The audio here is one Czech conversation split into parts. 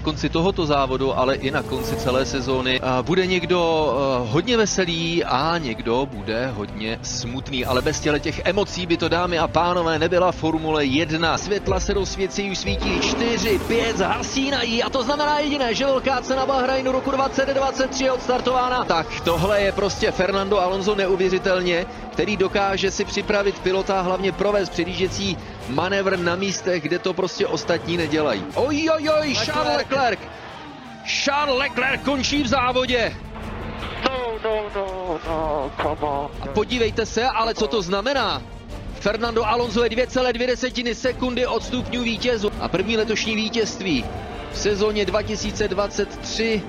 konci tohoto závodu, ale i na konci celé sezóny bude někdo hodně veselý a někdo bude hodně smutný, ale bez těle těch emocí by to dámy a pánové nebyla Formule 1. Světla se rozsvěcí, už svítí 4, 5, zhasínají a to znamená jediné, že velká cena Bahrajnu roku 2023 je odstartována. Tak tohle je prostě Fernando Alonso neuvěřitelně, který dokáže si připravit pilota a hlavně provést předjížděcí manévr na místech, kde to prostě ostatní nedělají. Oj, oj, oj, Charles Leclerc! Charles Leclerc končí v závodě. No, no, no, no, come on. A podívejte se, ale co to znamená? Fernando Alonso je 2,2 sekundy od stupňů vítězu a první letošní vítězství v sezóně 2023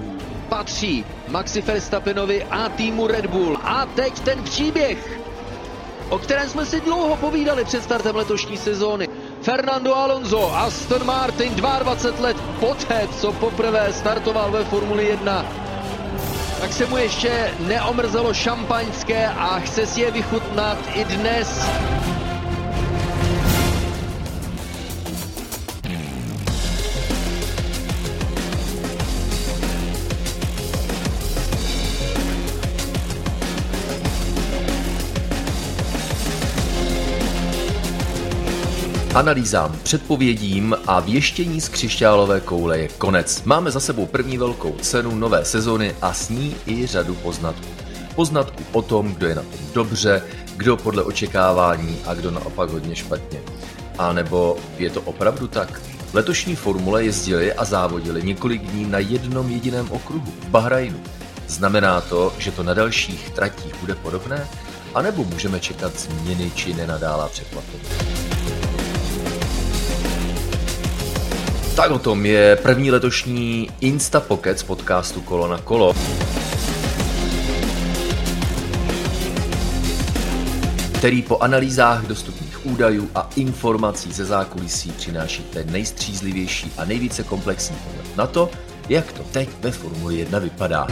patří Maxi Verstappenovi a týmu Red Bull. A teď ten příběh, o kterém jsme si dlouho povídali před startem letošní sezóny. Fernando Alonso, Aston Martin, 22 let poté, co poprvé startoval ve Formuli 1, tak se mu ještě neomrzelo šampaňské a chce si je vychutnat i dnes. Analýzám, předpovědím a věštění z křišťálové koule je konec. Máme za sebou první velkou cenu nové sezony a s ní i řadu poznatků. Poznatků o tom, kdo je na tom dobře, kdo podle očekávání a kdo naopak hodně špatně. A nebo je to opravdu tak? Letošní formule jezdili a závodili několik dní na jednom jediném okruhu v Bahrajnu. Znamená to, že to na dalších tratích bude podobné? A nebo můžeme čekat změny či nenadálá překvapení? Tak o tom je první letošní Insta Pocket z podcastu Kolo na kolo. který po analýzách dostupných údajů a informací ze zákulisí přináší ten nejstřízlivější a nejvíce komplexní pohled na to, jak to teď ve Formuli 1 vypadá.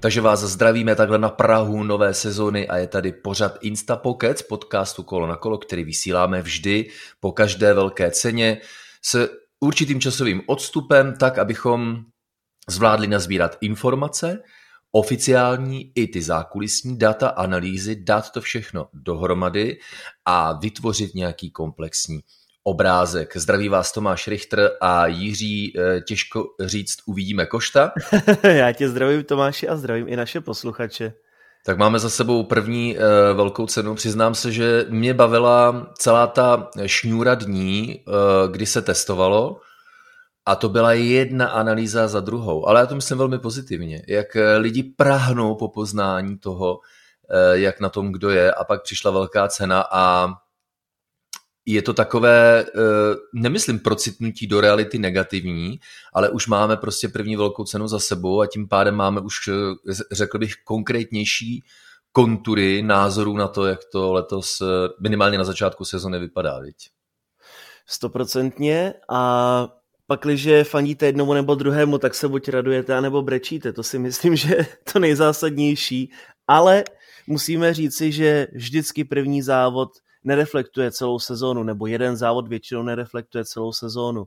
Takže vás zdravíme takhle na Prahu nové sezony a je tady pořad Insta Pocket podcastu Kolo na kolo, který vysíláme vždy po každé velké ceně s určitým časovým odstupem, tak abychom zvládli nazbírat informace, oficiální i ty zákulisní data, analýzy, dát to všechno dohromady a vytvořit nějaký komplexní obrázek. Zdraví vás Tomáš Richter a Jiří, eh, těžko říct, uvidíme Košta. Já tě zdravím Tomáši a zdravím i naše posluchače. Tak máme za sebou první uh, velkou cenu. Přiznám se, že mě bavila celá ta šňůra dní, uh, kdy se testovalo a to byla jedna analýza za druhou. Ale já to myslím velmi pozitivně. Jak lidi prahnou po poznání toho, jak na tom kdo je a pak přišla velká cena a je to takové, eh, nemyslím procitnutí do reality negativní, ale už máme prostě první velkou cenu za sebou a tím pádem máme už, eh, řekl bych, konkrétnější kontury názorů na to, jak to letos eh, minimálně na začátku sezony vypadá, viď? Stoprocentně a pak, když fandíte jednomu nebo druhému, tak se buď radujete, anebo brečíte. To si myslím, že je to nejzásadnější. Ale musíme říci, že vždycky první závod nereflektuje celou sezónu, nebo jeden závod většinou nereflektuje celou sezónu.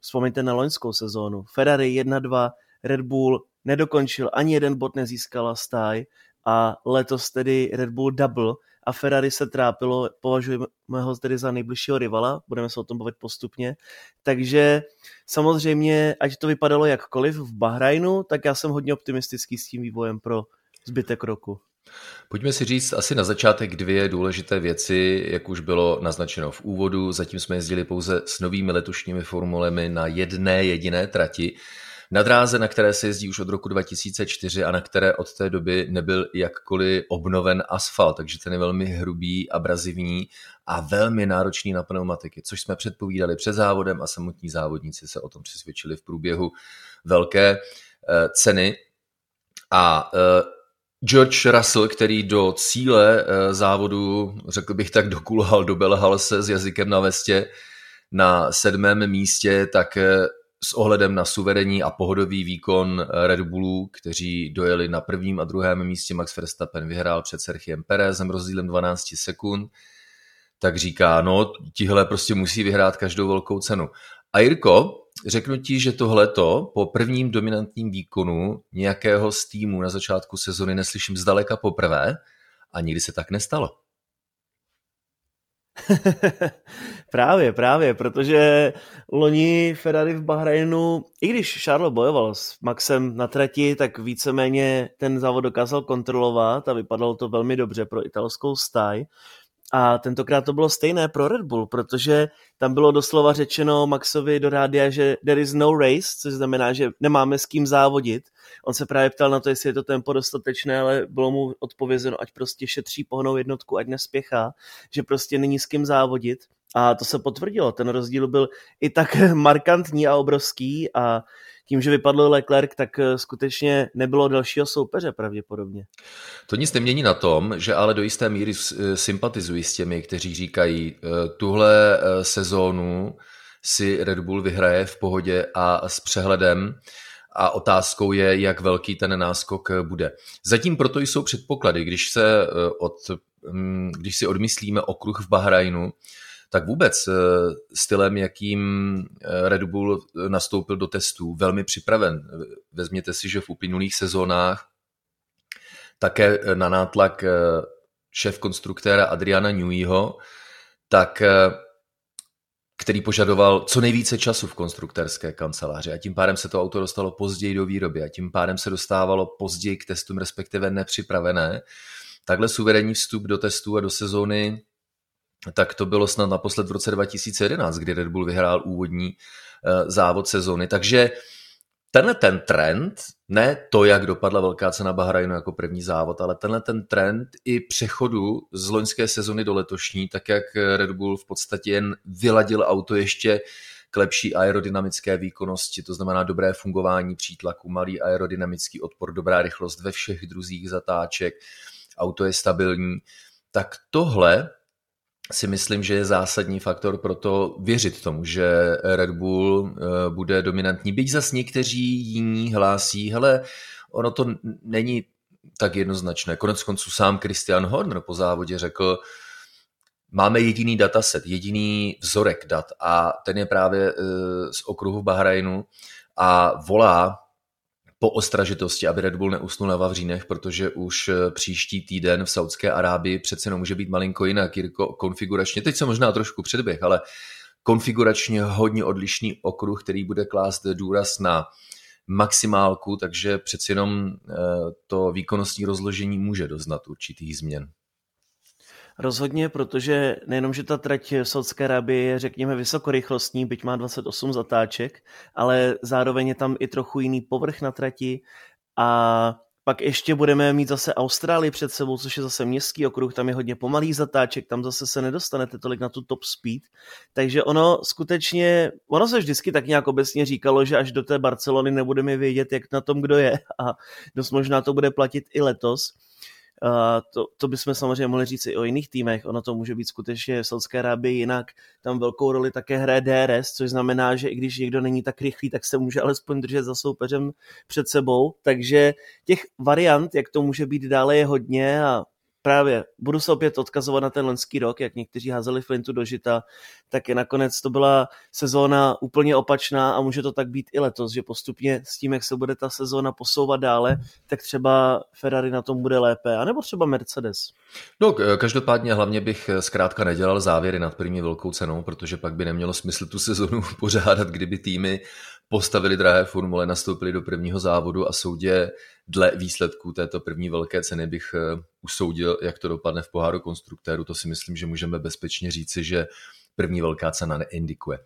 Vzpomeňte na loňskou sezónu. Ferrari 1-2, Red Bull nedokončil, ani jeden bod nezískala stáj a letos tedy Red Bull double a Ferrari se trápilo, považujeme ho tedy za nejbližšího rivala, budeme se o tom bavit postupně. Takže samozřejmě, ať to vypadalo jakkoliv v Bahrajnu, tak já jsem hodně optimistický s tím vývojem pro zbytek roku. Pojďme si říct asi na začátek dvě důležité věci, jak už bylo naznačeno v úvodu. Zatím jsme jezdili pouze s novými letošními formulemi na jedné jediné trati. Na dráze, na které se jezdí už od roku 2004 a na které od té doby nebyl jakkoliv obnoven asfalt, takže ten je velmi hrubý, abrazivní a velmi náročný na pneumatiky, což jsme předpovídali před závodem a samotní závodníci se o tom přesvědčili v průběhu velké eh, ceny. A eh, George Russell, který do cíle eh, závodu, řekl bych tak, dokulhal, dobelhal se s jazykem na vestě na sedmém místě, tak eh, s ohledem na suverénní a pohodový výkon eh, Red Bullu, kteří dojeli na prvním a druhém místě, Max Verstappen vyhrál před Sergiem Perezem rozdílem 12 sekund, tak říká, no tihle prostě musí vyhrát každou velkou cenu. A Jirko, řeknu ti, že tohleto po prvním dominantním výkonu nějakého z týmu na začátku sezony neslyším zdaleka poprvé a nikdy se tak nestalo. právě, právě, protože loni Ferrari v Bahrajnu, i když Charles bojoval s Maxem na trati, tak víceméně ten závod dokázal kontrolovat a vypadalo to velmi dobře pro italskou stáj. A tentokrát to bylo stejné pro Red Bull, protože tam bylo doslova řečeno Maxovi do rádia, že there is no race, což znamená, že nemáme s kým závodit. On se právě ptal na to, jestli je to tempo dostatečné, ale bylo mu odpovězeno, ať prostě šetří pohnou jednotku, ať nespěchá, že prostě není s kým závodit. A to se potvrdilo, ten rozdíl byl i tak markantní a obrovský a tím, že vypadl Leclerc, tak eh, skutečně nebylo dalšího soupeře pravděpodobně. To nic nemění na tom, že ale do jisté míry eh, sympatizuji s těmi, kteří říkají, eh, tuhle sezónu si Red Bull vyhraje v pohodě a s přehledem a otázkou je, jak velký ten náskok bude. Zatím proto jsou předpoklady, když se od, mm, když si odmyslíme okruh v Bahrajnu, tak vůbec eh, stylem, jakým eh, Red Bull nastoupil do testů, velmi připraven. Vezměte si, že v uplynulých sezónách také na nátlak eh, šéf konstruktéra Adriana Neweyho, tak který požadoval co nejvíce času v konstruktérské kanceláři a tím pádem se to auto dostalo později do výroby a tím pádem se dostávalo později k testům, respektive nepřipravené. Takhle suverénní vstup do testů a do sezóny tak to bylo snad naposled v roce 2011, kdy Red Bull vyhrál úvodní eh, závod sezóny. Takže tenhle ten trend, ne to, jak dopadla velká cena Bahrajnu jako první závod, ale tenhle ten trend i přechodu z loňské sezony do letošní, tak jak Red Bull v podstatě jen vyladil auto ještě k lepší aerodynamické výkonnosti, to znamená dobré fungování přítlaku, malý aerodynamický odpor, dobrá rychlost ve všech druzích zatáček, auto je stabilní, tak tohle si myslím, že je zásadní faktor pro to věřit tomu, že Red Bull eh, bude dominantní. Byť zas někteří jiní hlásí, hele, ono to není tak jednoznačné. Konec konců sám Christian Horner po závodě řekl, máme jediný dataset, jediný vzorek dat a ten je právě eh, z okruhu Bahrajnu a volá po ostražitosti, aby Red Bull neusnul na Vavřínech, protože už eh, příští týden v Saudské Arábii přece jenom může být malinko jinak, Jirko, konfiguračně. Teď se možná trošku předběh, ale konfiguračně hodně odlišný okruh, který bude klást důraz na maximálku, takže přeci jenom eh, to výkonnostní rozložení může doznat určitých změn. Rozhodně, protože nejenom, že ta trať v Saudské Arábii je, řekněme, vysokorychlostní, byť má 28 zatáček, ale zároveň je tam i trochu jiný povrch na trati a pak ještě budeme mít zase Austrálii před sebou, což je zase městský okruh, tam je hodně pomalý zatáček, tam zase se nedostanete tolik na tu top speed. Takže ono skutečně, ono se vždycky tak nějak obecně říkalo, že až do té Barcelony nebudeme vědět, jak na tom kdo je a dost možná to bude platit i letos. Uh, to, to bychom samozřejmě mohli říct i o jiných týmech. Ono to může být skutečně v Saudské Arábii jinak. Tam velkou roli také hraje DRS, což znamená, že i když někdo není tak rychlý, tak se může alespoň držet za soupeřem před sebou. Takže těch variant, jak to může být dále, je hodně a právě budu se opět odkazovat na ten loňský rok, jak někteří házeli Flintu do žita, tak je nakonec to byla sezóna úplně opačná a může to tak být i letos, že postupně s tím, jak se bude ta sezóna posouvat dále, tak třeba Ferrari na tom bude lépe, anebo třeba Mercedes. No, každopádně hlavně bych zkrátka nedělal závěry nad první velkou cenou, protože pak by nemělo smysl tu sezonu pořádat, kdyby týmy postavili drahé formule, nastoupili do prvního závodu a soudě dle výsledků této první velké ceny bych eh, usoudil, jak to dopadne v poháru konstruktéru. To si myslím, že můžeme bezpečně říci, že první velká cena neindikuje.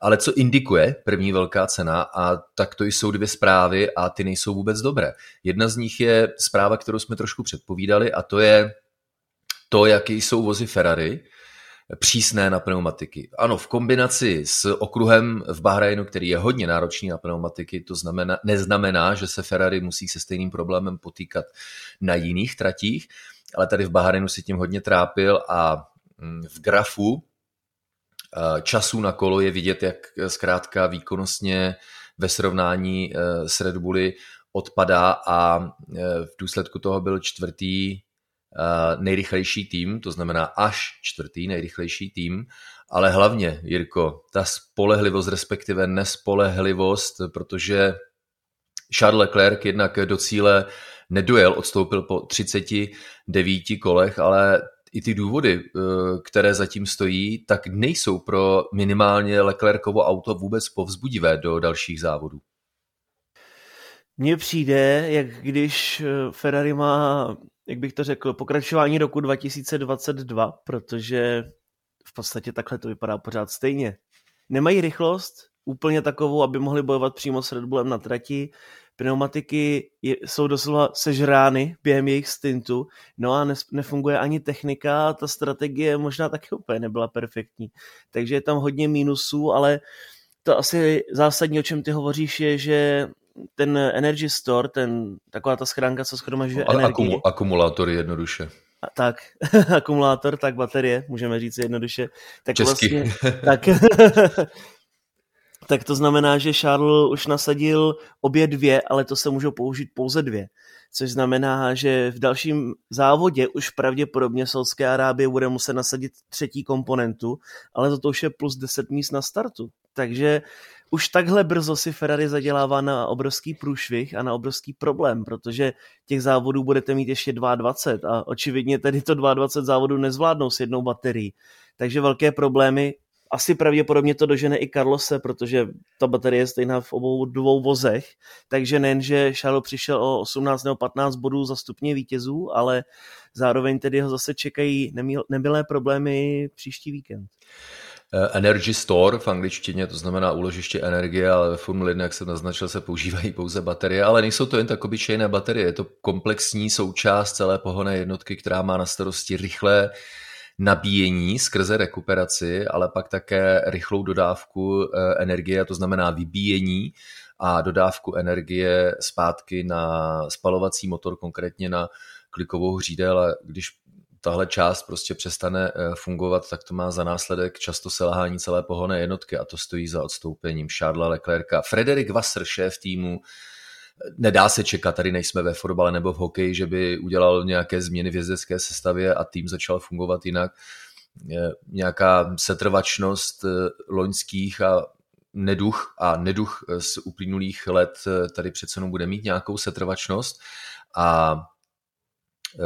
Ale co indikuje první velká cena, a tak to jsou dvě zprávy a ty nejsou vůbec dobré. Jedna z nich je zpráva, kterou jsme trošku předpovídali a to je to, jaký jsou vozy Ferrari, přísné na pneumatiky. Ano, v kombinaci s okruhem v Bahrajnu, který je hodně náročný na pneumatiky, to znamená, neznamená, že se Ferrari musí se stejným problémem potýkat na jiných tratích, ale tady v Bahrajnu si tím hodně trápil a mm, v grafu času na kolo je vidět, jak zkrátka výkonnostně ve srovnání eh, s Red Bulli odpadá a eh, v důsledku toho byl čtvrtý nejrychlejší tým, to znamená až čtvrtý nejrychlejší tým, ale hlavně, Jirko, ta spolehlivost, respektive nespolehlivost, protože Charles Leclerc jednak do cíle nedojel, odstoupil po 39 kolech, ale i ty důvody, eh, které zatím stojí, tak nejsou pro minimálně Leclercovo auto vůbec povzbudivé do dalších závodů. Mně přijde, jak když eh, Ferrari má, jak bych to řekl, pokračování roku 2022, protože v podstatě takhle to vypadá pořád stejně. Nemají rychlost úplně takovou, aby mohli bojovat přímo s Red Bullem na trati, pneumatiky je, jsou doslova sežrány během jejich stintu, no a ne, nefunguje ani technika, ta strategie možná taky úplně nebyla perfektní. Takže je tam hodně mínusů, ale to asi zásadní, o čem ty hovoříš, je, že ten Energy Store, ten, taková ta schránka, co schromažuje no, energii. akumulátory jednoduše. A, tak, akumulátor, tak baterie, můžeme říct jednoduše. Tak Česky. Vlastně, tak, tak to znamená, že Charles už nasadil obě dvě, ale to se můžou použít pouze dvě. Což znamená, že v dalším závodě už pravděpodobně Saudské Arábie bude muset nasadit třetí komponentu, ale za to už je plus 10 míst na startu. Takže už takhle brzo si Ferrari zadělává na obrovský průšvih a na obrovský problém, protože těch závodů budete mít ještě 22 a očividně tedy to 22 závodů nezvládnou s jednou baterií. Takže velké problémy asi pravděpodobně to dožene i Carlose, protože ta baterie je stejná v obou dvou vozech, takže nejen, že Charles přišel o 18 nebo 15 bodů za stupně vítězů, ale zároveň tedy ho zase čekají nemilé problémy příští víkend. Eh, Energy Store v angličtině, to znamená úložiště energie, ale ve Formule 1, jak jsem naznačil, se používají pouze baterie, ale nejsou to jen tak obyčejné baterie, je to komplexní součást celé pohonné jednotky, která má na starosti rychlé nabíjení skrze rekuperaci, ale pak také rychlou dodávku eh, energie, to znamená vybíjení a dodávku energie zpátky na spalovací motor, konkrétně na klikovou hřídel. A když tahle část prostě přestane eh, fungovat, tak to má za následek často selhání celé pohonné jednotky a to stojí za odstoupením Charlesa Leclerca. Frederik Wasser, šéf týmu, nedá se čekat, tady nejsme ve fotbale nebo v hokeji, že by udělal nějaké změny v jezdecké sestavě a tým začal fungovat jinak. Nějaká setrvačnost eh, loňských a neduch a neduch z uplynulých let eh, tady přece jenom bude mít nějakou setrvačnost a Eh,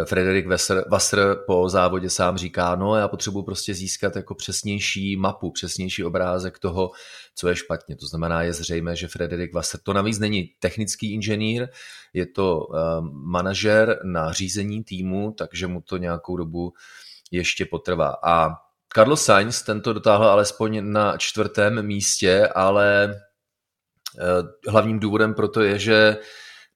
Frederik Wasser po závodě sám říká, no já potřebuji prostě získat jako přesnější mapu, přesnější obrázek toho, co je špatně. To znamená, je zřejmé, že Frederik Wasser to navíc není technický inženýr, je to uh, manažer na řízení týmu, takže mu to nějakou dobu ještě potrvá. A Carlos Sainz tento dotáhl alespoň na čtvrtém místě, ale uh, hlavním důvodem proto je, že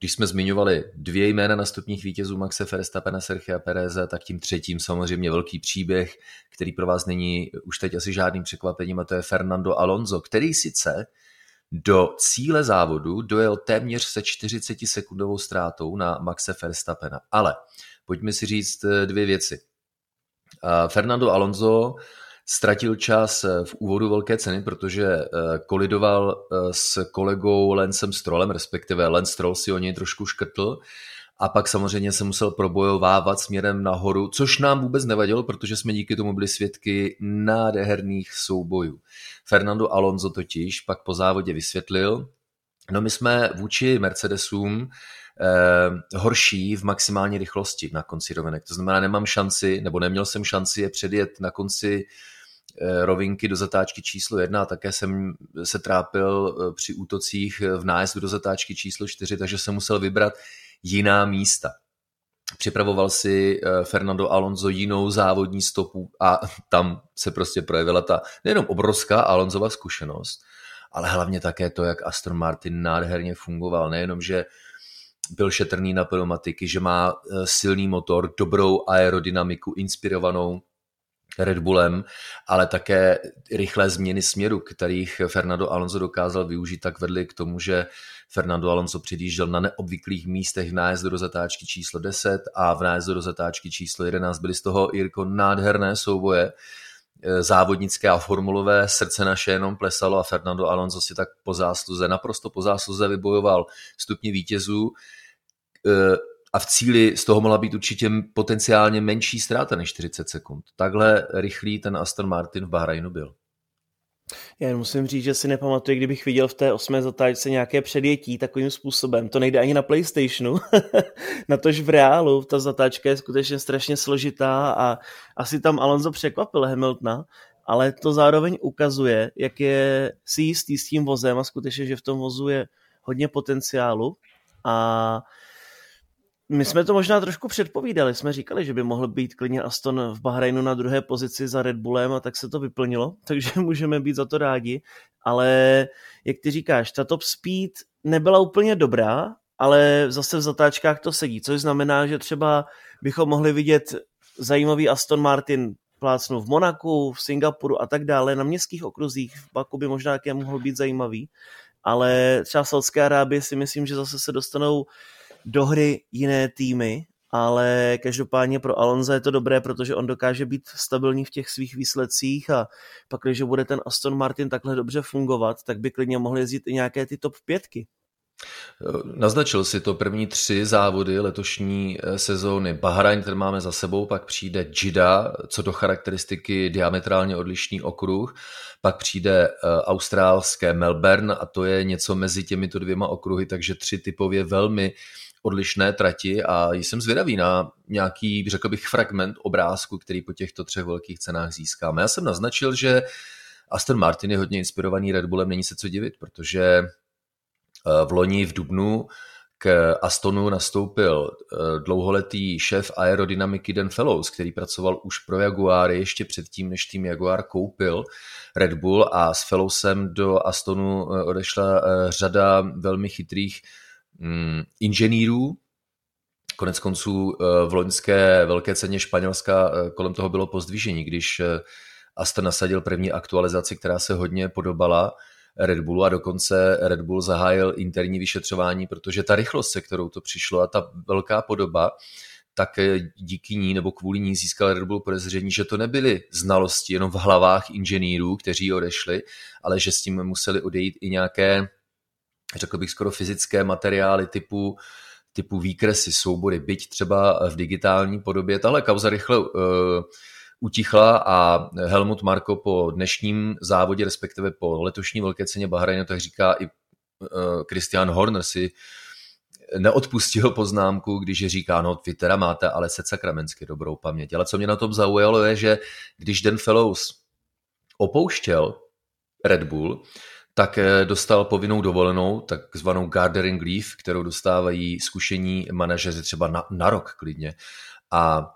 když jsme zmiňovali dvě jména na stupních vítězů Maxe Verstappena, Sergio Pereze, tak tím třetím samozřejmě velký příběh, který pro vás není už teď asi žádným překvapením, a to je Fernando Alonso, který sice do cíle závodu dojel téměř se 40 sekundovou ztrátou na Maxe Verstappena. Ale pojďme si říct eh, dvě věci. Fernando Alonso Ztratil čas eh, v úvodu velké ceny, protože eh, kolidoval eh, s kolegou Lencem Strollem, respektive Lance Stroll si o něj trošku škrtl a pak samozřejmě se musel probojovávat směrem nahoru, což nám vůbec nevadilo, protože jsme díky tomu byli svědky nádherných soubojů. Fernando Alonso totiž pak po závodě vysvětlil, no my jsme vůči Mercedesům eh, horší v maximální rychlosti na konci rovinek. To znamená, nemám šanci, nebo neměl jsem šanci je předjet na konci rovinky do zatáčky číslo jedna a také jsem se trápil eh, při útocích v nájezdu do zatáčky číslo čtyři, takže jsem musel vybrat jiná místa. Připravoval si eh, Fernando Alonso jinou závodní stopu a tam se prostě projevila ta nejenom obrovská Alonzova zkušenost, ale hlavně také to, jak Aston Martin nádherně fungoval. Nejenom, že byl šetrný na pneumatiky, že má silný motor, dobrou aerodynamiku, inspirovanou Red Bullem, ale také rychlé změny směru, kterých Fernando Alonso dokázal využít, tak vedly k tomu, že Fernando Alonso předjížděl na neobvyklých místech v nájezdu do zatáčky číslo 10 a v nájezdu do zatáčky číslo 11 byly z toho Jirko nádherné souboje, e, závodnické a formulové, srdce naše jenom plesalo a Fernando Alonso si tak po zásluze, naprosto po zásluze vybojoval stupně vítězů, e, a v cíli z toho mohla být určitě potenciálně menší ztráta než 40 sekund. Takhle rychlý ten Aston Martin v Bahrajnu byl. Já musím říct, že si nepamatuji, kdybych viděl v té osmé zatáčce nějaké předjetí takovým způsobem. To nejde ani na PlayStationu, na tož v reálu. Ta zatáčka je skutečně strašně složitá a asi tam Alonso překvapil Hamiltona, ale to zároveň ukazuje, jak je si jistý s tím vozem a skutečně, že v tom vozu je hodně potenciálu a my jsme to možná trošku předpovídali, jsme říkali, že by mohl být klidně Aston v Bahrajnu na druhé pozici za Red Bullem a tak se to vyplnilo, takže můžeme být za to rádi, ale jak ty říkáš, ta top speed nebyla úplně dobrá, ale zase v zatáčkách to sedí, což znamená, že třeba bychom mohli vidět zajímavý Aston Martin plácnu v Monaku, v Singapuru a tak dále, na městských okruzích v Baku by možná také mohl být zajímavý, ale třeba Saudské Arábie si myslím, že zase se dostanou do hry jiné týmy, ale každopádně pro Alonza je to dobré, protože on dokáže být stabilní v těch svých výsledcích a pak, když bude ten Aston Martin takhle dobře fungovat, tak by klidně mohli jezdit i nějaké ty top pětky. Naznačil si to první tři závody letošní eh, sezóny. Bahrajn, ten máme za sebou, pak přijde Jida, co do charakteristiky diametrálně odlišný okruh, pak přijde eh, austrálské Melbourne a to je něco mezi těmito dvěma okruhy, takže tři typově velmi odlišné trati a jsem zvědavý na nějaký, řekl bych, fragment obrázku, který po těchto třech velkých cenách získáme. Já jsem naznačil, že Aston Martin je hodně inspirovaný Red Bullem, není se co divit, protože eh, v loni v Dubnu k Astonu nastoupil eh, dlouholetý šéf aerodynamiky Dan Fellows, který pracoval už pro Jaguar ještě předtím, než tým Jaguar koupil Red Bull a s Fellowsem do Astonu eh, odešla řada velmi chytrých inženýrů. Konec konců eh, v loňské velké ceně Španělska eh, kolem toho bylo pozdvížení, když eh, Aston nasadil první aktualizaci, která se hodně podobala Red Bullu a dokonce Red Bull zahájil interní vyšetřování, protože ta rychlost, se kterou to přišlo a ta velká podoba, tak díky ní nebo kvůli ní získal Red Bull podezření, že to nebyly znalosti jenom v hlavách inženýrů, kteří odešli, ale že s tím museli odejít i nějaké řekl bych skoro fyzické materiály typu typu výkresy, soubory, byť třeba v digitální podobě. Tahle kauza rychle uh, utichla a Helmut Marko po dnešním závodě, respektive po letošní velké ceně Bahrajnu, tak říká i uh, Christian Horner si neodpustil poznámku, když říká, no vy teda máte ale se sakramensky dobrou paměť. Ale co mě na tom zaujalo je, že když Dan Fellows opouštěl Red Bull, tak eh, dostal povinnou dovolenou, takzvanou gardening leave, kterou dostávají zkušení manažeři třeba na, na rok klidně. A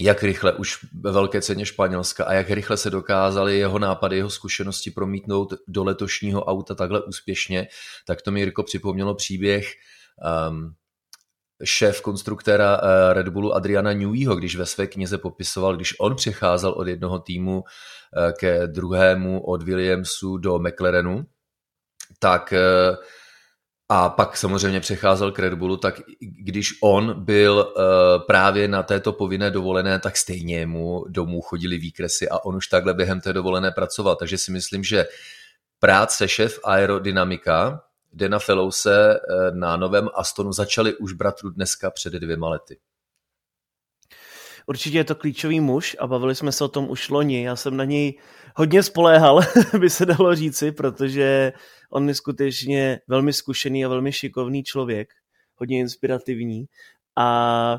jak rychle už ve velké ceně Španělska a jak rychle se dokázali jeho nápady, jeho zkušenosti promítnout do letošního auta takhle úspěšně, tak to mi Jirko připomnělo příběh um, šéf konstruktéra eh, Red Bullu Adriana Neweyho, když ve své knize popisoval, když on přecházel od jednoho týmu eh, ke druhému od Williamsu do McLarenu, tak eh, a pak samozřejmě přecházel k Red Bullu, tak když on byl právě na této povinné dovolené, tak stejně mu domů chodili výkresy a on už takhle během té dovolené pracoval. Takže si myslím, že práce šéf aerodynamika Dana Fellowse eh, na novém Astonu začali už bratru dneska před dvěma lety. Určitě je to klíčový muž a bavili jsme se o tom už loni. Já jsem na něj hodně spoléhal, by se dalo říci, protože on je skutečně velmi zkušený a velmi šikovný člověk, hodně inspirativní. A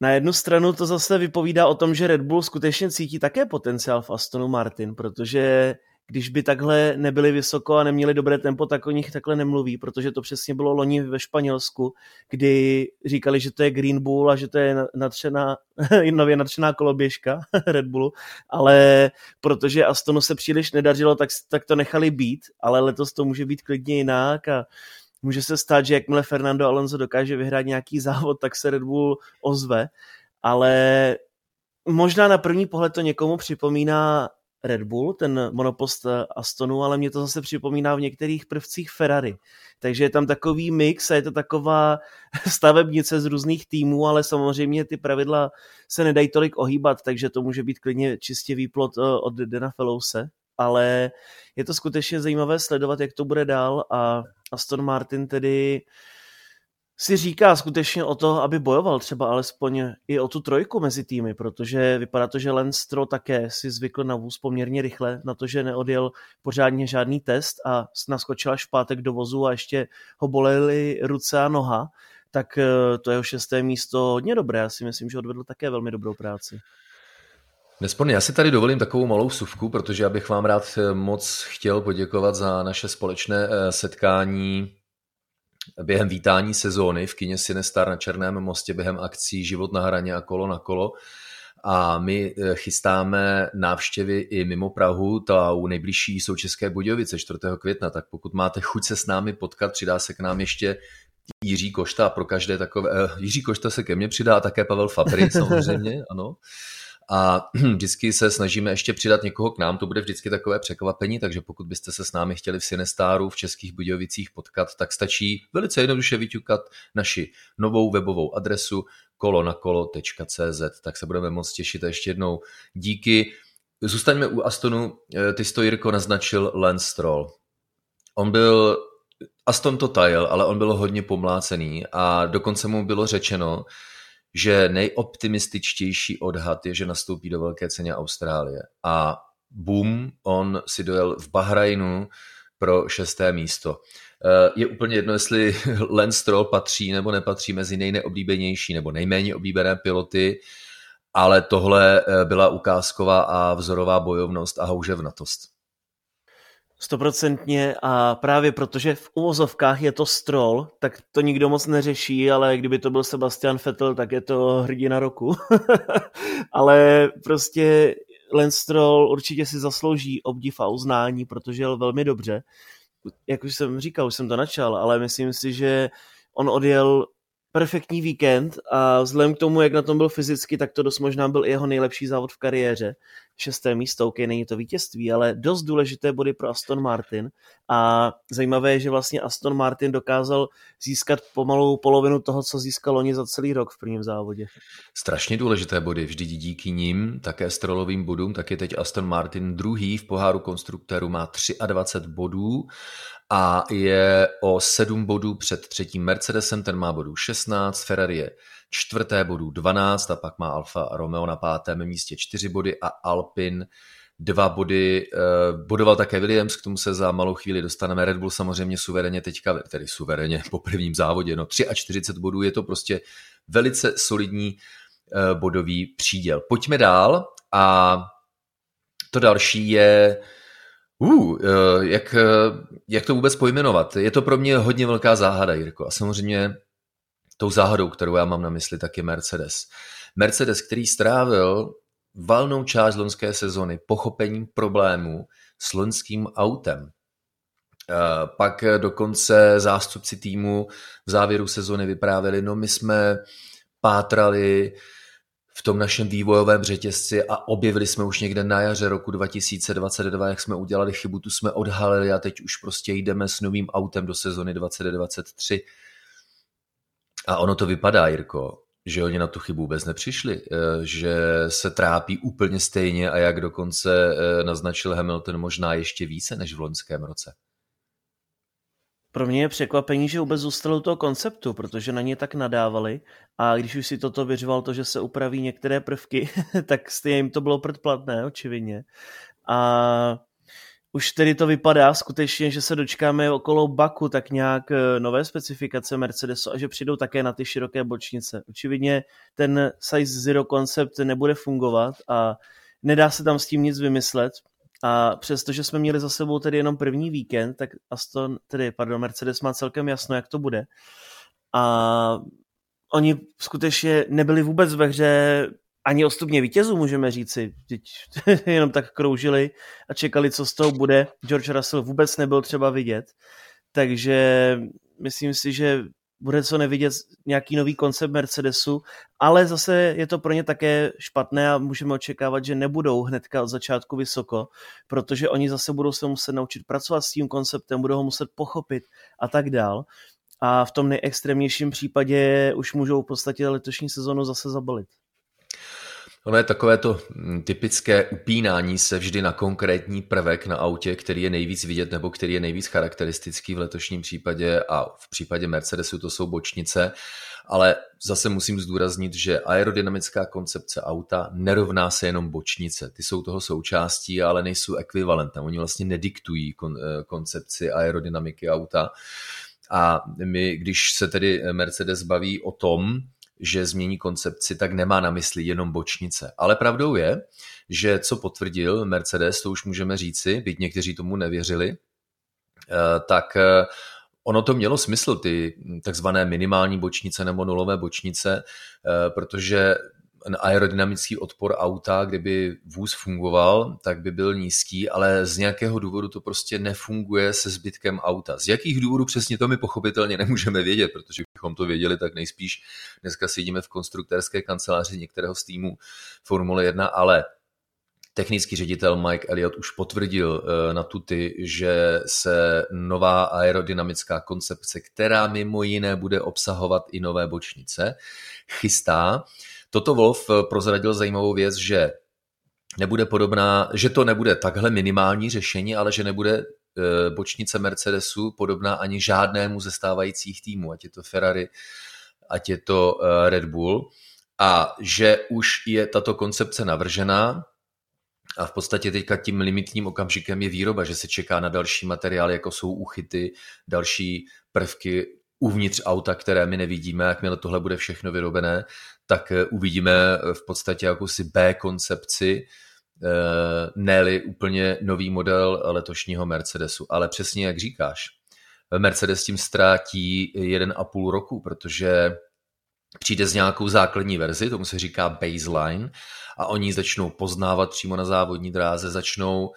na jednu stranu to zase vypovídá o tom, že Red Bull skutečně cítí také potenciál v Astonu Martin, protože když by takhle nebyli vysoko a neměli dobré tempo, tak o nich takhle nemluví, protože to přesně bylo loni ve Španělsku, kdy říkali, že to je Green Bull a že to je natřená, nově natřená koloběžka Red Bullu, ale protože Astonu se příliš nedařilo, tak, tak to nechali být, ale letos to může být klidně jinak a může se stát, že jakmile Fernando Alonso dokáže vyhrát nějaký závod, tak se Red Bull ozve, ale možná na první pohled to někomu připomíná Red Bull, ten monopost eh, Astonu, ale mě to zase připomíná v některých prvcích Ferrari. Takže je tam takový mix a je to taková stavebnice z různých týmů, ale samozřejmě ty pravidla se nedají tolik ohýbat, takže to může být klidně čistě výplot eh, od Dana Fellowse, ale je to skutečně zajímavé sledovat, jak to bude dál a Aston Martin tedy si říká skutečně o to, aby bojoval třeba alespoň i o tu trojku mezi týmy, protože vypadá to, že Lance Stroll také si zvykl na vůz poměrně rychle, na to, že neodjel pořádně žádný test a naskočil až v pátek do vozu a ještě ho bolely ruce a noha, tak eh, to jeho šesté místo hodně dobré. Já si myslím, že odvedl také velmi dobrou práci. Nesporně, já si tady dovolím takovou malou suvku, protože já bych vám rád eh, moc chtěl poděkovat za naše společné eh, setkání během vítání sezóny v kině Sinestar na Černém mostě během akcí Život na hraně a kolo na kolo. A my eh, chystáme návštěvy i mimo Prahu, ta u nejbližší jsou České Budějovice 4. května, tak pokud máte chuť se s námi potkat, přidá se k nám ještě Jiří Košta pro každé takové, Jiří Košta se ke mně přidá a také Pavel Fabry samozřejmě, ano a vždycky se snažíme ještě přidat někoho k nám, to bude vždycky takové překvapení, takže pokud byste se s námi chtěli v Sinestáru v Českých Budějovicích potkat, tak stačí velice jednoduše vyťukat naši novou webovou adresu kolonakolo.cz, tak se budeme moc těšit a ještě jednou díky. Zůstaňme u Astonu, ty to Jirko naznačil Lance Stroll. On byl Aston to tajil, ale on byl hodně pomlácený a dokonce mu bylo řečeno, že nejoptimističtější odhad je, že nastoupí do velké ceně Austrálie. A boom, on si dojel v Bahrajnu pro šesté místo. Eh, je úplně jedno, jestli Lance Stroll patří nebo nepatří mezi nejneoblíbenější nebo nejméně oblíbené piloty, ale tohle eh, byla ukázková a vzorová bojovnost a houževnatost. Stoprocentně a právě protože v uvozovkách je to Stroll, tak to nikdo moc neřeší, ale kdyby to byl Sebastian Vettel, tak je to hrdina roku. ale prostě Lance Stroll určitě si zaslouží obdiv a uznání, protože jel velmi dobře. Jak už jsem říkal, už jsem to načal, ale myslím si, že on odjel perfektní víkend a vzhledem k tomu, jak na tom byl fyzicky, tak to dost možná byl i jeho nejlepší závod v kariéře. Šesté místo, ok, není to vítězství, ale dost důležité body pro Aston Martin a zajímavé je, že vlastně Aston Martin dokázal získat pomalou polovinu toho, co získal oni za celý rok v prvním závodě. Strašně důležité body, vždy díky nim, také strolovým bodům, tak je teď Aston Martin druhý v poháru konstruktérů, má 23 bodů a je o 7 bodů před třetím Mercedesem, ten má bodů 16, Ferrari je čtvrté bodů 12 a pak má Alfa Romeo na pátém místě 4 body a Alpin dva body. Eh, bodoval také Williams, k tomu se za malou chvíli dostaneme. Red Bull samozřejmě suverénně teďka, tedy suverénně po prvním závodě, no 43 bodů, je to prostě velice solidní eh, bodový příděl. Pojďme dál a to další je Uh, jak, jak to vůbec pojmenovat? Je to pro mě hodně velká záhada, Jirko. A samozřejmě tou záhadou, kterou já mám na mysli, tak je Mercedes. Mercedes, který strávil valnou část loňské sezony pochopením problémů s loňským autem. Pak dokonce zástupci týmu v závěru sezony vyprávěli, no my jsme pátrali v tom našem vývojovém řetězci a objevili jsme už někde na jaře roku 2022, jak jsme udělali chybu, tu jsme odhalili a teď už prostě jdeme s novým autem do sezony 2023. A ono to vypadá, Jirko, že oni na tu chybu vůbec nepřišli, eh, že se trápí úplně stejně a jak dokonce eh, naznačil Hamilton možná ještě více než v loňském roce. Pro mě je překvapení, že vůbec zůstalo toho konceptu, protože na ně tak nadávali a když už si toto vyřval to, že se upraví některé prvky, tak jim to bylo předplatné, očividně. A už tedy to vypadá skutečně, že se dočkáme okolo Baku tak nějak eh, nové specifikace Mercedesu a že přijdou také na ty široké bočnice. Očividně ten size zero koncept nebude fungovat a nedá se tam s tím nic vymyslet, a přestože jsme měli za sebou tedy jenom první víkend, tak Aston, tedy, pardon, Mercedes má celkem jasno, jak to bude. A oni skutečně nebyli vůbec ve hře ani o stupně vítězů, můžeme říci. Teď jenom tak kroužili a čekali, co z toho bude. George Russell vůbec nebyl třeba vidět. Takže myslím si, že bude co nevidět nějaký nový koncept Mercedesu, ale zase je to pro ně také špatné a můžeme očekávat, že nebudou hnedka od začátku vysoko, protože oni zase budou se muset naučit pracovat s tím konceptem, budou ho muset pochopit a tak dál. A v tom nejextrémnějším případě už můžou v podstatě letošní sezonu zase zabalit. Ono je takové to hm, typické upínání se vždy na konkrétní prvek na autě, který je nejvíc vidět nebo který je nejvíc charakteristický v letošním případě a v případě Mercedesu to jsou bočnice, ale zase musím zdůraznit, že aerodynamická koncepce auta nerovná se jenom bočnice. Ty jsou toho součástí, ale nejsou ekvivalentem. Oni vlastně nediktují kon, eh, koncepci aerodynamiky auta. A my, když se tedy Mercedes baví o tom, že změní koncepci, tak nemá na mysli jenom bočnice. Ale pravdou je, že co potvrdil Mercedes, to už můžeme říci, byť někteří tomu nevěřili, eh, tak eh, ono to mělo smysl, ty takzvané minimální bočnice nebo nulové bočnice, eh, protože aerodynamický odpor auta, kdyby vůz fungoval, tak by byl nízký, ale z nějakého důvodu to prostě nefunguje se zbytkem auta. Z jakých důvodů přesně to my pochopitelně nemůžeme vědět, protože bychom to věděli, tak nejspíš dneska sedíme v konstruktérské kanceláři některého z týmů Formule 1, ale technický ředitel Mike Elliott už potvrdil eh, na tuty, že se nová aerodynamická koncepce, která mimo jiné bude obsahovat i nové bočnice, chystá. Toto Wolf eh, prozradil zajímavou věc, že nebude podobná, že to nebude takhle minimální řešení, ale že nebude eh, bočnice Mercedesu podobná ani žádnému ze stávajících týmů, ať je to Ferrari, ať je to Red Bull. A že už je tato koncepce navržená, a v podstatě teďka tím limitním okamžikem je výroba, že se čeká na další materiály, jako jsou uchyty, další prvky uvnitř auta, které my nevidíme. Jakmile tohle bude všechno vyrobené, tak eh, uvidíme v podstatě jakousi B koncepci, eh, ne úplně nový model letošního Mercedesu. Ale přesně jak říkáš, Mercedes tím ztrátí jeden a půl roku, protože přijde s nějakou základní verzi, tomu se říká baseline, a oni začnou poznávat přímo na závodní dráze, začnou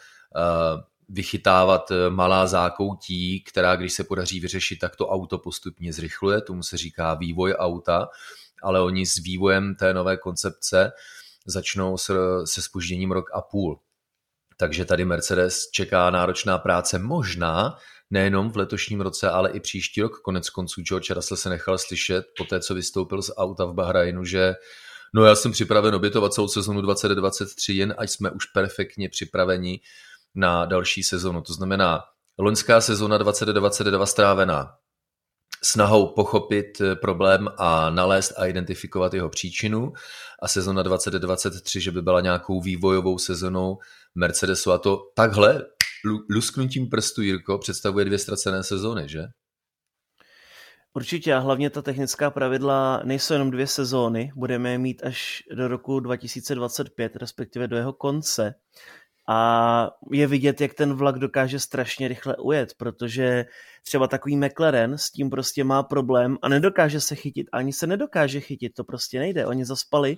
vychytávat eh, malá zákoutí, která když se podaří vyřešit, tak to auto postupně zrychluje, tomu se říká vývoj auta, ale oni s vývojem té nové koncepce začnou se, se spožděním rok a půl. Takže tady Mercedes čeká náročná práce, možná nejenom v letošním roce, ale i příští rok. Konec konců George Russell se nechal slyšet po té, co vystoupil z auta v Bahrajnu, že no já jsem připraven obětovat celou sezonu 2023, jen ať jsme už perfektně připraveni na další sezonu. To znamená, loňská sezona 2022 strávená snahou pochopit problém a nalézt a identifikovat jeho příčinu a sezona 2023, že by byla nějakou vývojovou sezonou Mercedesu a to takhle lusknutím prstu, Jirko, představuje dvě ztracené sezóny, že? Určitě a hlavně ta technická pravidla nejsou jenom dvě sezóny, budeme je mít až do roku 2025, respektive do jeho konce. A je vidět, jak ten vlak dokáže strašně rychle ujet, protože třeba takový McLaren s tím prostě má problém a nedokáže se chytit, ani se nedokáže chytit, to prostě nejde. Oni zaspali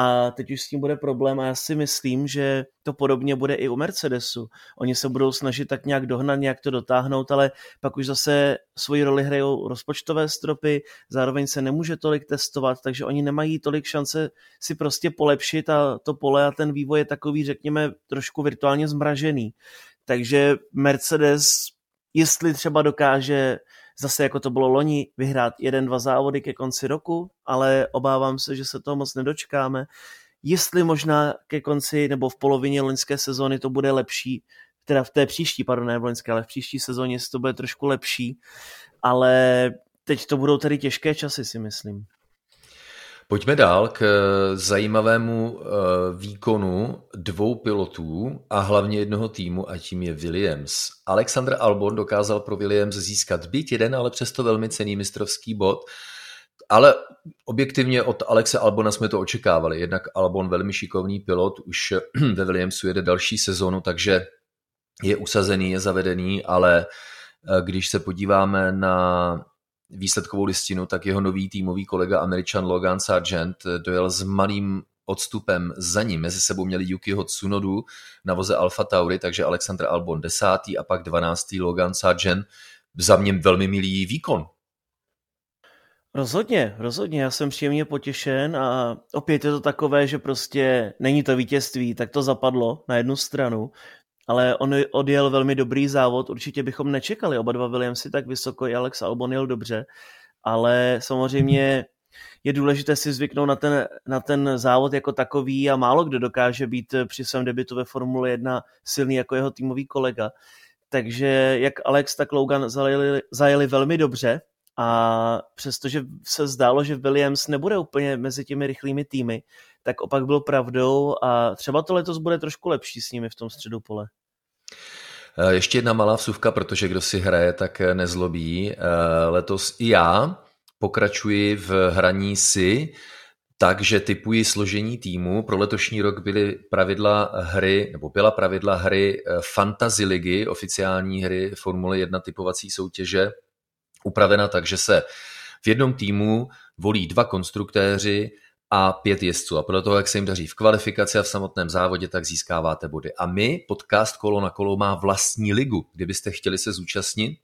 a teď už s tím bude problém a já si myslím, že to podobně bude i u Mercedesu. Oni se budou snažit tak nějak dohnat, nějak to dotáhnout, ale pak už zase svoji roli hrajou rozpočtové stropy, zároveň se nemůže tolik testovat, takže oni nemají tolik šance si prostě polepšit a to pole a ten vývoj je takový, řekněme, trošku virtuálně zmražený. Takže Mercedes, jestli třeba dokáže zase jako to bylo loni, vyhrát jeden, dva závody ke konci roku, ale obávám se, že se toho moc nedočkáme. Jestli možná ke konci nebo v polovině loňské sezóny to bude lepší, teda v té příští, pardon, ne v loňské, ale v příští sezóně to bude trošku lepší, ale teď to budou tedy těžké časy, si myslím. Pojďme dál k eh, zajímavému eh, výkonu dvou pilotů a hlavně jednoho týmu a tím je Williams. Alexander Albon dokázal pro Williams získat byt jeden, ale přesto velmi cený mistrovský bod. Ale objektivně od Alexe Albona jsme to očekávali. Jednak Albon velmi šikovný pilot, už ve Williamsu jede další sezonu, takže je usazený, je zavedený, ale eh, když se podíváme na výsledkovou listinu, tak jeho nový týmový kolega američan Logan Sargent dojel s malým odstupem za ním. Mezi sebou měli Yukiho Tsunodu na voze Alfa Tauri, takže Alexander Albon desátý a pak dvanáctý Logan Sargent. Za mě velmi milý výkon. Rozhodně, rozhodně, já jsem příjemně potěšen a opět je to takové, že prostě není to vítězství, tak to zapadlo na jednu stranu ale on odjel velmi dobrý závod, určitě bychom nečekali oba dva Williamsy tak vysoko, i Alex Albon jel dobře, ale samozřejmě je důležité si zvyknout na ten, na ten závod jako takový a málo kdo dokáže být při svém debitu ve Formule 1 silný jako jeho týmový kolega. Takže jak Alex, tak Logan zajeli, zajeli velmi dobře a přestože se zdálo, že Williams nebude úplně mezi těmi rychlými týmy, tak opak byl pravdou a třeba to letos bude trošku lepší s nimi v tom středu pole. Eh, ještě jedna malá vsuvka, protože kdo si hraje, tak nezlobí. Eh, letos i já pokračuji v hraní si, takže typuji složení týmu. Pro letošní rok byly pravidla hry, nebo byla pravidla hry eh, Fantasy ligy, oficiální hry Formule 1 typovací soutěže, upravena tak, že se v jednom týmu volí dva konstruktéři a pět jezdců. A podle toho, jak se jim daří v kvalifikaci a v samotném závodě, tak získáváte body. A my, podcast Kolo na kolo, má vlastní ligu. Kdybyste chtěli se zúčastnit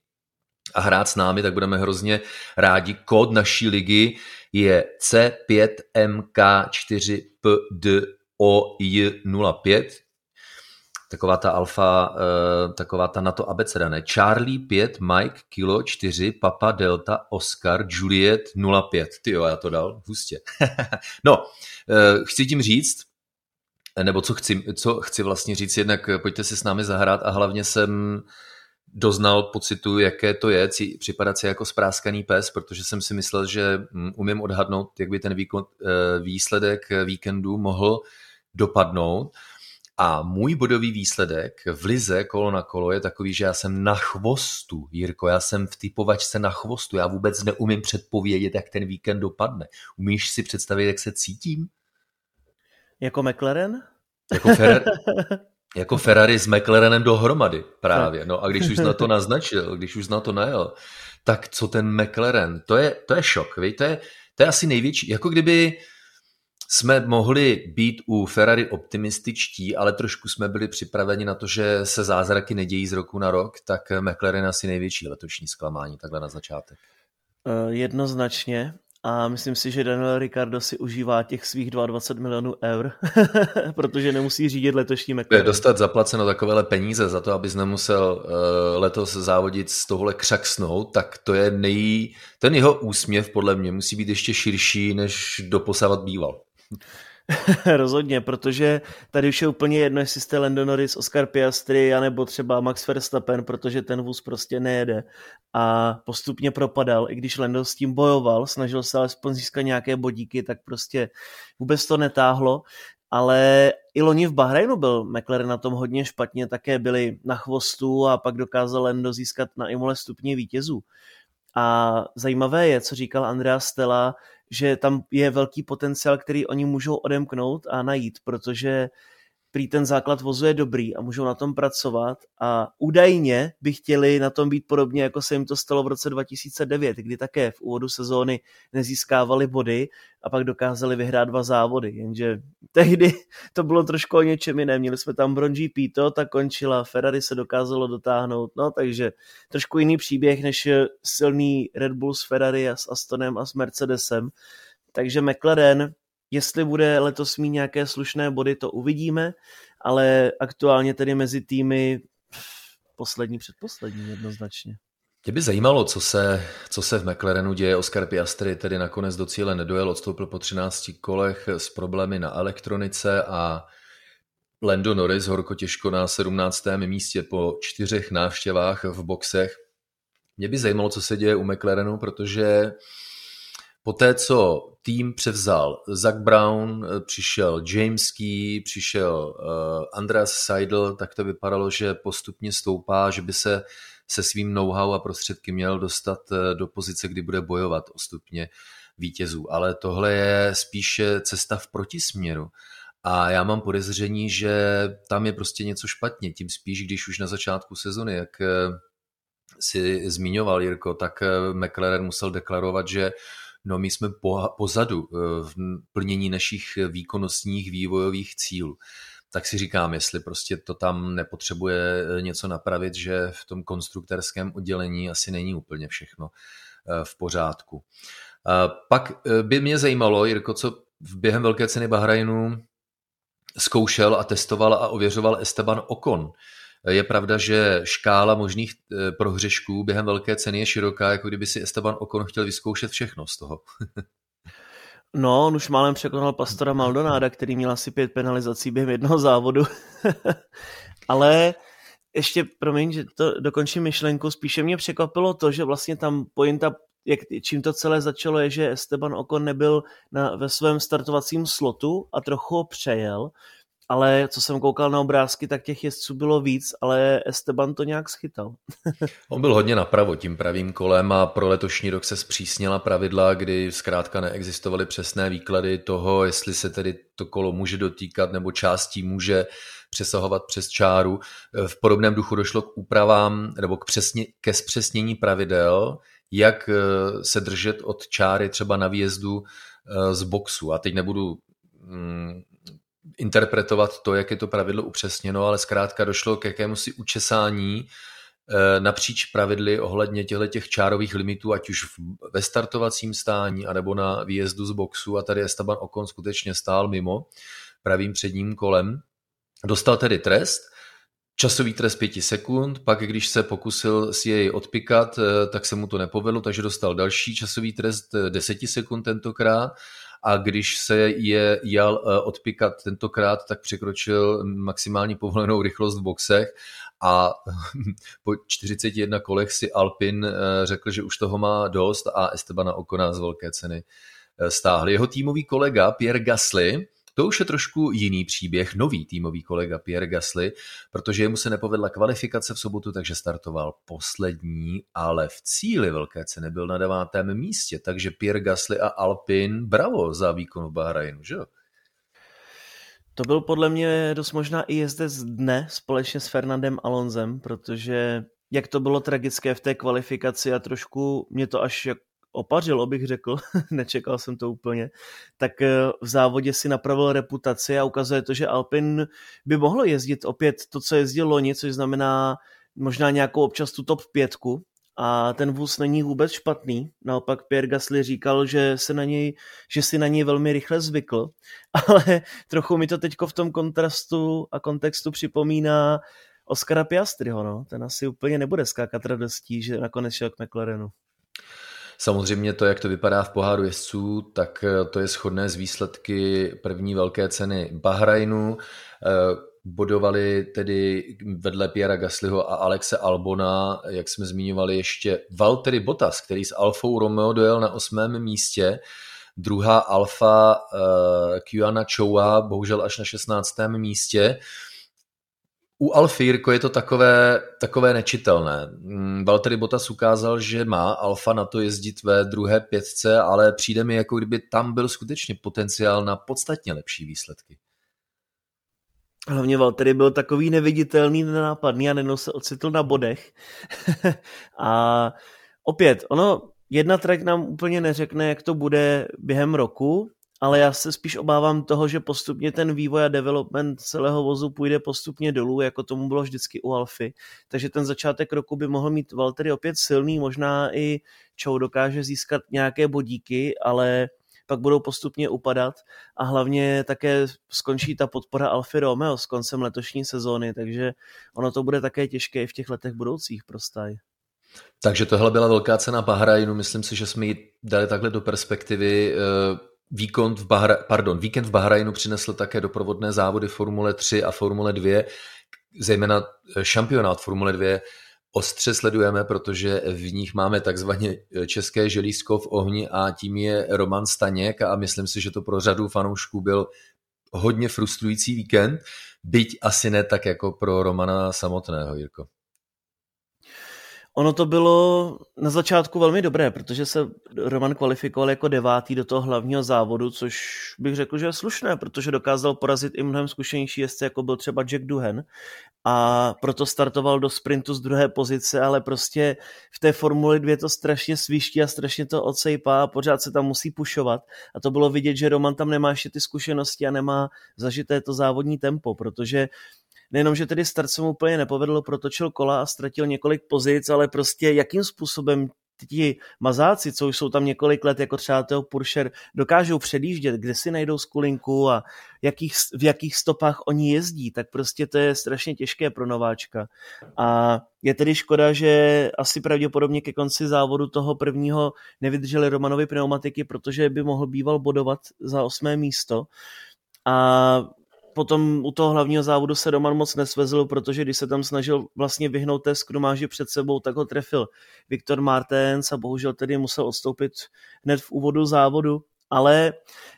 a hrát s námi, tak budeme hrozně rádi. Kód naší ligy je C5MK4PDOJ05 taková ta alfa, uh, taková ta NATO abeceda, ne? Charlie 5, Mike, Kilo 4, Papa, Delta, Oscar, Juliet 05. Ty jo, já to dal, hustě. no, uh, chci tím říct, nebo co chci, co chci vlastně říct, jednak pojďte si s námi zahrát a hlavně jsem doznal pocitu, jaké to je, připadat si jako spráskaný pes, protože jsem si myslel, že hm, umím odhadnout, jak by ten výkon, eh, výsledek víkendu mohl dopadnout. A můj bodový výsledek v lize kolo na kolo je takový, že já jsem na chvostu, Jirko, já jsem v typovačce na chvostu, já vůbec neumím předpovědět, jak ten víkend dopadne. Umíš si představit, jak se cítím? Jako McLaren? Jako Ferrari, jako Ferrari s McLarenem dohromady právě. No a když už na to naznačil, když už na to najel, tak co ten McLaren, to je, to je šok, víš? To, je, to je asi největší, jako kdyby jsme mohli být u Ferrari optimističtí, ale trošku jsme byli připraveni na to, že se zázraky nedějí z roku na rok, tak McLaren asi největší letošní zklamání takhle na začátek. Uh, jednoznačně. A myslím si, že Daniel Ricardo si užívá těch svých 22 milionů eur, protože nemusí řídit letošní McLaren. Dostat zaplaceno takovéhle peníze za to, abys nemusel uh, letos závodit z tohle křaksnout, tak to je nej... Ten jeho úsměv podle mě musí být ještě širší, než doposavat býval. Rozhodně, protože tady už je úplně jedno, jestli jste Lando Norris, Oscar Piastri, anebo třeba Max Verstappen, protože ten vůz prostě nejede a postupně propadal, i když Lando s tím bojoval, snažil se alespoň získat nějaké bodíky, tak prostě vůbec to netáhlo, ale i loni v Bahrajnu byl McLaren na tom hodně špatně, také byli na chvostu a pak dokázal Lando získat na Imole stupně vítězů. A zajímavé je, co říkal Andrea Stella, že tam je velký potenciál, který oni můžou odemknout a najít, protože prý ten základ vozu je dobrý a můžou na tom pracovat a údajně by chtěli na tom být podobně, jako se jim to stalo v roce 2009, kdy také v úvodu sezóny nezískávali body a pak dokázali vyhrát dva závody, jenže tehdy to bylo trošku o něčem jiném. Měli jsme tam Bron GP, to ta končila, Ferrari se dokázalo dotáhnout, no takže trošku jiný příběh než silný Red Bull s Ferrari a s Astonem a s Mercedesem. Takže McLaren Jestli bude letos mít nějaké slušné body, to uvidíme, ale aktuálně tedy mezi týmy poslední předposlední jednoznačně. Tě by zajímalo, co se, co se v McLarenu děje. Oscar Piastri tedy nakonec do cíle nedojel, odstoupil po 13 kolech s problémy na elektronice a Lando Norris horko těžko na 17. místě po čtyřech návštěvách v boxech. Mě by zajímalo, co se děje u McLarenu, protože Poté, co tým převzal Zach Brown, eh, přišel James Key, přišel uh, Andreas Seidel, tak to vypadalo, že postupně stoupá, že by se se svým know-how a prostředky měl dostat eh, do pozice, kdy bude bojovat o stupně vítězů. Ale tohle je spíše cesta v protisměru. A já mám podezření, že tam je prostě něco špatně. Tím spíš, když už na začátku sezony, jak si zmiňoval Jirko, tak McLaren musel deklarovat, že No my jsme po, pozadu eh, v plnění našich výkonnostních vývojových cílů. Tak si říkám, jestli prostě to tam nepotřebuje eh, něco napravit, že v tom konstruktorském oddělení asi není úplně všechno eh, v pořádku. Pak by mě zajímalo, Jirko, co během Velké ceny Bahrajnu zkoušel a testoval a ověřoval Esteban Okon. Je pravda, že škála možných eh, prohřešků během velké ceny je široká, jako kdyby si Esteban Okon chtěl vyzkoušet všechno z toho. No, on už málem překonal Pastora Maldonáda, který měl asi pět penalizací během jednoho závodu. Ale ještě, promiň, že to dokončím myšlenku, spíše mě překvapilo to, že vlastně tam pointa, jak, čím to celé začalo, je, že Esteban Ocon nebyl na, ve svém startovacím slotu a trochu ho přejel, ale co jsem koukal na obrázky, tak těch jezdců bylo víc, ale Esteban to nějak schytal. On byl hodně napravo tím pravým kolem a pro letošní rok se zpřísnila pravidla, kdy zkrátka neexistovaly přesné výklady toho, jestli se tedy to kolo může dotýkat nebo částí může přesahovat přes čáru. V podobném duchu došlo k úpravám nebo k přesně, ke zpřesnění pravidel, jak eh, se držet od čáry třeba na výjezdu eh, z boxu. A teď nebudu mm, interpretovat to, jak je to pravidlo upřesněno, ale zkrátka došlo k jakému si učesání eh, napříč pravidly ohledně těchto těch čárových limitů, ať už ve startovacím stání, anebo na výjezdu z boxu a tady Esteban Ocon skutečně stál mimo pravým předním kolem. Dostal tedy trest, časový trest pěti sekund, pak když se pokusil si jej odpikat, eh, tak se mu to nepovedlo, takže dostal další časový trest eh, deseti sekund tentokrát a když se je jel eh, odpikat tentokrát, tak překročil maximální povolenou rychlost v boxech a po 41 kolech si Alpin řekl, že už toho má dost a Estebana Okona z velké ceny stáhl. Jeho týmový kolega Pierre Gasly to už je trošku jiný příběh, nový týmový kolega Pierre Gasly, protože jemu se nepovedla kvalifikace v sobotu, takže startoval poslední, ale v cíli velké ceny byl na devátém místě, takže Pierre Gasly a Alpin, bravo za výkon v Bahrajnu, že jo? To byl podle mě dost možná i jezdec dne společně s Fernandem Alonzem, protože jak to bylo tragické v té kvalifikaci a trošku mě to až opařilo, bych řekl, nečekal jsem to úplně, tak eh, v závodě si napravil reputaci a ukazuje to, že Alpin by mohlo jezdit opět to, co jezdil loni, což znamená možná nějakou občas tu top pětku, a ten vůz není vůbec špatný. Naopak Pierre Gasly říkal, že, se na něj, že si na něj velmi rychle zvykl, ale trochu mi to teďko v tom kontrastu a kontextu připomíná Oscara Piastriho, no. Ten asi úplně nebude skákat radostí, že nakonec šel k McLarenu. Samozřejmě to, jak to vypadá v poháru jezdců, tak eh, to je shodné z výsledky první velké ceny Bahrajnu. Eh, bodovali tedy vedle Piera Gaslyho a Alexe Albona, jak jsme zmiňovali, ještě Valtteri Bottas, který s Alfou Romeo dojel na osmém místě. Druhá Alfa uh, Kiana Choua, bohužel až na 16. místě. U Alfírko je to takové, takové nečitelné. Mm, Valtteri Bottas ukázal, že má Alfa na to jezdit ve druhé pětce, ale přijde mi, jako kdyby tam byl skutečně potenciál na podstatně lepší výsledky. Hlavně Valtteri byl takový neviditelný, nenápadný a nenou se ocitl na bodech. a opět, ono, jedna trať nám úplně neřekne, jak to bude během roku, ale já se spíš obávám toho, že postupně ten vývoj a development celého vozu půjde postupně dolů, jako tomu bylo vždycky u Alfy. Takže ten začátek roku by mohl mít Valtteri opět silný, možná i Chow dokáže získat nějaké bodíky, ale pak budou postupně upadat a hlavně také skončí ta podpora Alfy Romeo s koncem letošní sezóny, takže ono to bude také těžké v těch letech budoucích pro staj. Takže tohle byla velká cena Bahrajnu, myslím si, že jsme ji dali takhle do perspektivy eh, Víkend v, Bahra, pardon, víkend v Bahrajnu přinesl také doprovodné závody Formule 3 a Formule 2, zejména eh, šampionát Formule 2 ostře sledujeme, protože v nich máme takzvaně eh, české želízko v ohni a tím je Roman Staněk a myslím si, že to pro řadu fanoušků byl hodně frustrující víkend, byť asi ne tak jako pro Romana samotného, Jirko. Ono to bylo na začátku velmi dobré, protože se Roman kvalifikoval jako devátý do toho hlavního závodu, což bych řekl, že je slušné, protože dokázal porazit i mnohem zkušenější jezdce, jako byl třeba Jack Duhen a proto startoval do sprintu z druhé pozice, ale prostě v té Formuli 2 to strašně sviští a strašně to odsejpá a pořád se tam musí pušovat. A to bylo vidět, že Roman tam nemá ještě ty zkušenosti a nemá zažité to závodní tempo, protože nejenom, že tedy start se mu úplně nepovedlo, protočil kola a ztratil několik pozic, ale prostě jakým způsobem ti mazáci, co už jsou tam několik let, jako třeba Teo Puršer, dokážou předjíždět, kde si najdou skulinku a jakých, v jakých stopách oni jezdí, tak prostě to je strašně těžké pro nováčka. A je tedy škoda, že asi pravděpodobně ke konci závodu toho prvního nevydrželi Romanovi pneumatiky, protože by mohl býval bodovat za osmé místo. A potom u toho hlavního závodu se Roman moc nesvezl, protože když se tam snažil vlastně vyhnout té skrumáži před sebou, tak ho trefil Viktor Martens a bohužel tedy musel odstoupit hned v úvodu závodu. Ale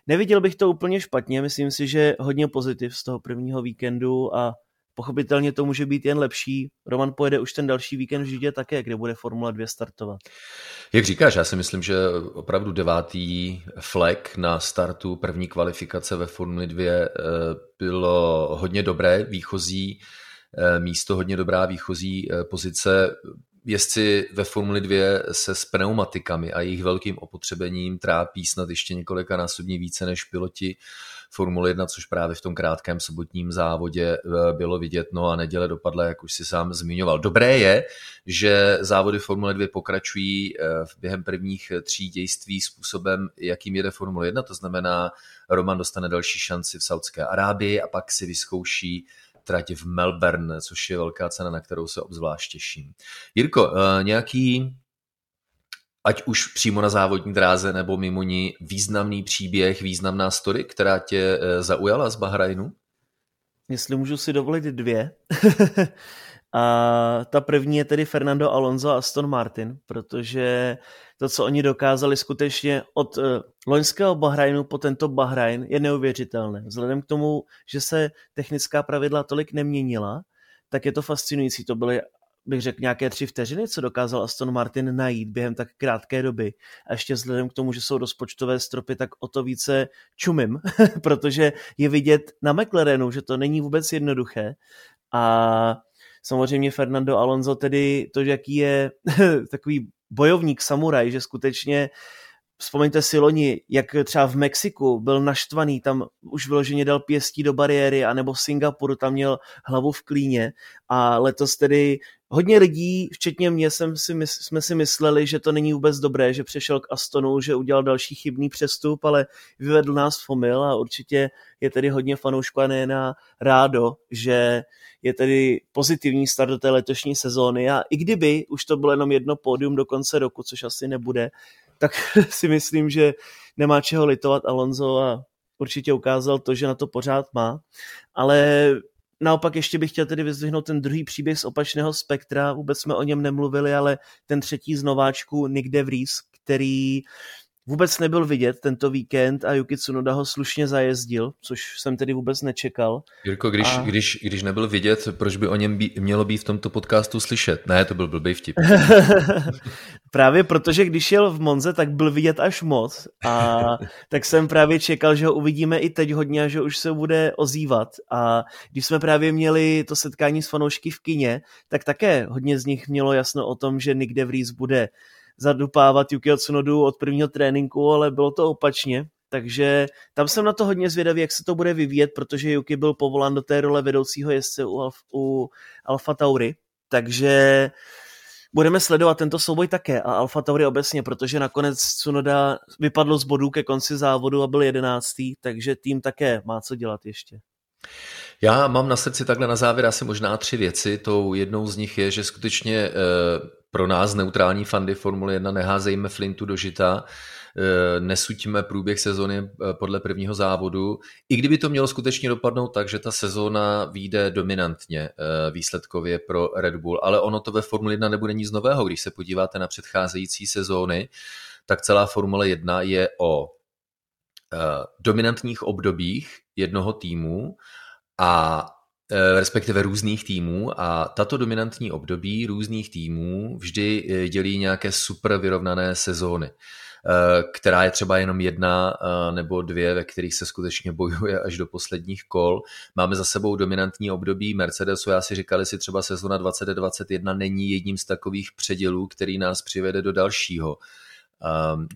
neviděl bych to úplně špatně, myslím si, že hodně pozitiv z toho prvního víkendu a Pochopitelně to může být jen lepší. Roman pojede už ten další víkend v Židě také, kde bude Formule 2 startovat. Jak říkáš, já si myslím, že opravdu devátý flek na startu první kvalifikace ve Formule 2 eh, bylo hodně dobré výchozí eh, místo, hodně dobrá výchozí eh, pozice. Jezdci ve Formuli 2 se s pneumatikami a jejich velkým opotřebením trápí snad ještě několika násobně více než piloti Formule 1, což právě v tom krátkém sobotním závodě eh, bylo vidět. No a neděle dopadla, jak už si sám zmiňoval. Dobré je, že závody Formule 2 pokračují eh, během prvních tří dějství způsobem, jakým jede Formule 1, to znamená, Roman dostane další šanci v Saudské Arábii a pak si vyzkouší trať v Melbourne, což je velká cena, na kterou se obzvlášť těším. Jirko, eh, nějaký ať už přímo na závodní dráze nebo mimo ní, významný příběh, významná story, která tě eh, zaujala z Bahrajnu? Jestli můžu si dovolit dvě. a ta první je tedy Fernando Alonso a Aston Martin, protože to, co oni dokázali skutečně od uh, loňského Bahrajnu po tento Bahrajn je neuvěřitelné. Vzhledem k tomu, že se technická pravidla tolik neměnila, tak je to fascinující. To byly bych řekl, nějaké tři vteřiny, co dokázal Aston Martin najít během tak krátké doby. A ještě vzhledem k tomu, že jsou rozpočtové stropy, tak o to více čumím, protože je vidět na McLarenu, že to není vůbec jednoduché. A samozřejmě Fernando Alonso tedy to, jaký je takový bojovník, samuraj, že skutečně Vzpomeňte si loni, jak třeba v Mexiku byl naštvaný, tam už vyloženě dal pěstí do bariéry, anebo v Singapuru tam měl hlavu v klíně. A letos tedy hodně lidí, včetně mě, jsem si, jsme si mysleli, že to není vůbec dobré, že přešel k Astonu, že udělal další chybný přestup, ale vyvedl nás v omyl a určitě je tedy hodně fanoušků a nejen rádo, že je tedy pozitivní start do té letošní sezóny a i kdyby už to bylo jenom jedno pódium do konce roku, což asi nebude, tak si myslím, že nemá čeho litovat Alonso a určitě ukázal to, že na to pořád má. Ale naopak ještě bych chtěl tedy vyzdvihnout ten druhý příběh z opačného spektra, vůbec jsme o něm nemluvili, ale ten třetí z nováčků Nick DeVries, který vůbec nebyl vidět tento víkend a Yuki Tsunoda ho slušně zajezdil, což jsem tedy vůbec nečekal. Jirko, když, a... když, když nebyl vidět, proč by o něm bí, mělo být v tomto podcastu slyšet? Ne, to byl blbý vtip. právě protože když jel v Monze, tak byl vidět až moc a tak jsem právě čekal, že ho uvidíme i teď hodně a že už se bude ozývat a když jsme právě měli to setkání s fanoušky v kině, tak také hodně z nich mělo jasno o tom, že Nick DeVries bude zadupávat Yuki Tsunodu od prvního tréninku, ale bylo to opačně. Takže tam jsem na to hodně zvědavý, jak se to bude vyvíjet, protože Yuki byl povolán do té role vedoucího jezdce u, Alf, u Alfa Tauri. Takže budeme sledovat tento souboj také a Alfa Tauri obecně, protože nakonec Tsunoda vypadl z bodů ke konci závodu a byl jedenáctý, takže tým také má co dělat ještě. Já mám na srdci takhle na závěr asi možná tři věci. Tou jednou z nich je, že skutečně eh, pro nás neutrální fandy Formule 1 neházejme flintu do žita, eh, nesuďme průběh sezóny eh, podle prvního závodu. I kdyby to mělo skutečně dopadnout tak, že ta sezóna vyjde dominantně výsledkově pro Red Bull, ale ono to ve Formule 1 nebude nic nového. Když se podíváte na předcházející sezóny, tak celá Formule 1 je o dominantních obdobích jednoho týmu a respektive různých týmů a tato dominantní období různých týmů vždy e, dělí nějaké super vyrovnané sezóny, e, která je třeba jenom jedna nebo dvě, ve kterých se skutečně bojuje až do posledních kol. Máme za sebou dominantní období Mercedesu, já si říkal, si třeba sezona 2021 není jedním z takových předělů, který nás přivede do dalšího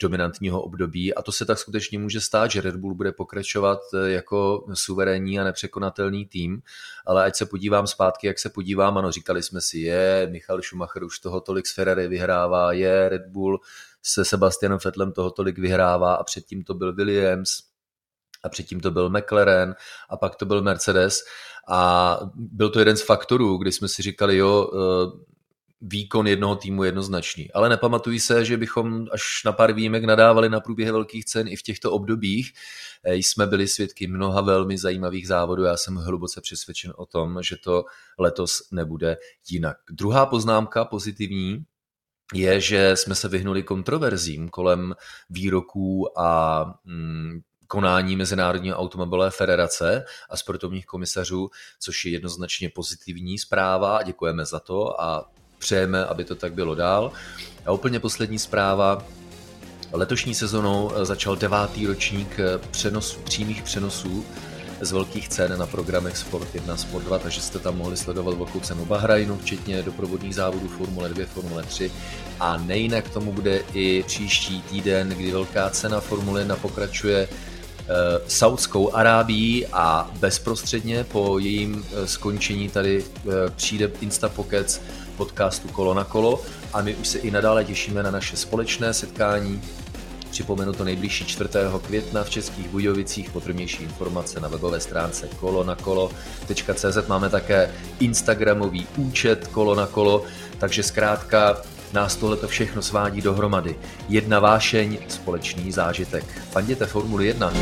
dominantního období. A to se tak skutečně může stát, že Red Bull bude pokračovat eh, jako suverénní a nepřekonatelný tým, ale ať se podívám zpátky, jak se podívám, ano, říkali jsme si, je, Michal Schumacher už toho tolik z Ferrari vyhrává, je, Red Bull se Sebastianem Vettelem toho tolik vyhrává a předtím to byl Williams, a předtím to byl McLaren a pak to byl Mercedes. A byl to jeden z faktorů, kdy jsme si říkali, jo, eh, výkon jednoho týmu jednoznačný. Ale nepamatuji se, že bychom až na pár výjimek nadávali na průběhy velkých cen i v těchto obdobích. Eh, jsme byli svědky mnoha velmi zajímavých závodů. Já jsem hluboce přesvědčen o tom, že to letos nebude jinak. Druhá poznámka pozitivní je, že jsme se vyhnuli kontroverzím kolem výroků a mm, konání Mezinárodní automobilové federace a sportovních komisařů, což je jednoznačně pozitivní zpráva. Děkujeme za to a přejeme, aby to tak bylo dál. A úplně poslední zpráva. Letošní sezonou začal devátý ročník přenos, přímých přenosů z velkých cen na programech Sport 1, Sport 2, takže jste tam mohli sledovat velkou cenu Bahrajnu, včetně doprovodných závodů Formule 2, Formule 3 a nejinak tomu bude i příští týden, kdy velká cena Formule 1 pokračuje Eh, Saudskou Arábií a bezprostředně po jejím eh, skončení tady eh, přijde Instapokec podcastu Kolo na kolo a my už se i nadále těšíme na naše společné setkání. Připomenu to nejbližší 4. května v Českých Budějovicích. Podrobnější informace na webové stránce kolonakolo.cz. Máme také Instagramový účet Kolo na kolo, takže zkrátka nás tohle to všechno svádí dohromady. Jedna vášeň, společný zážitek. Fanděte Formuli 1.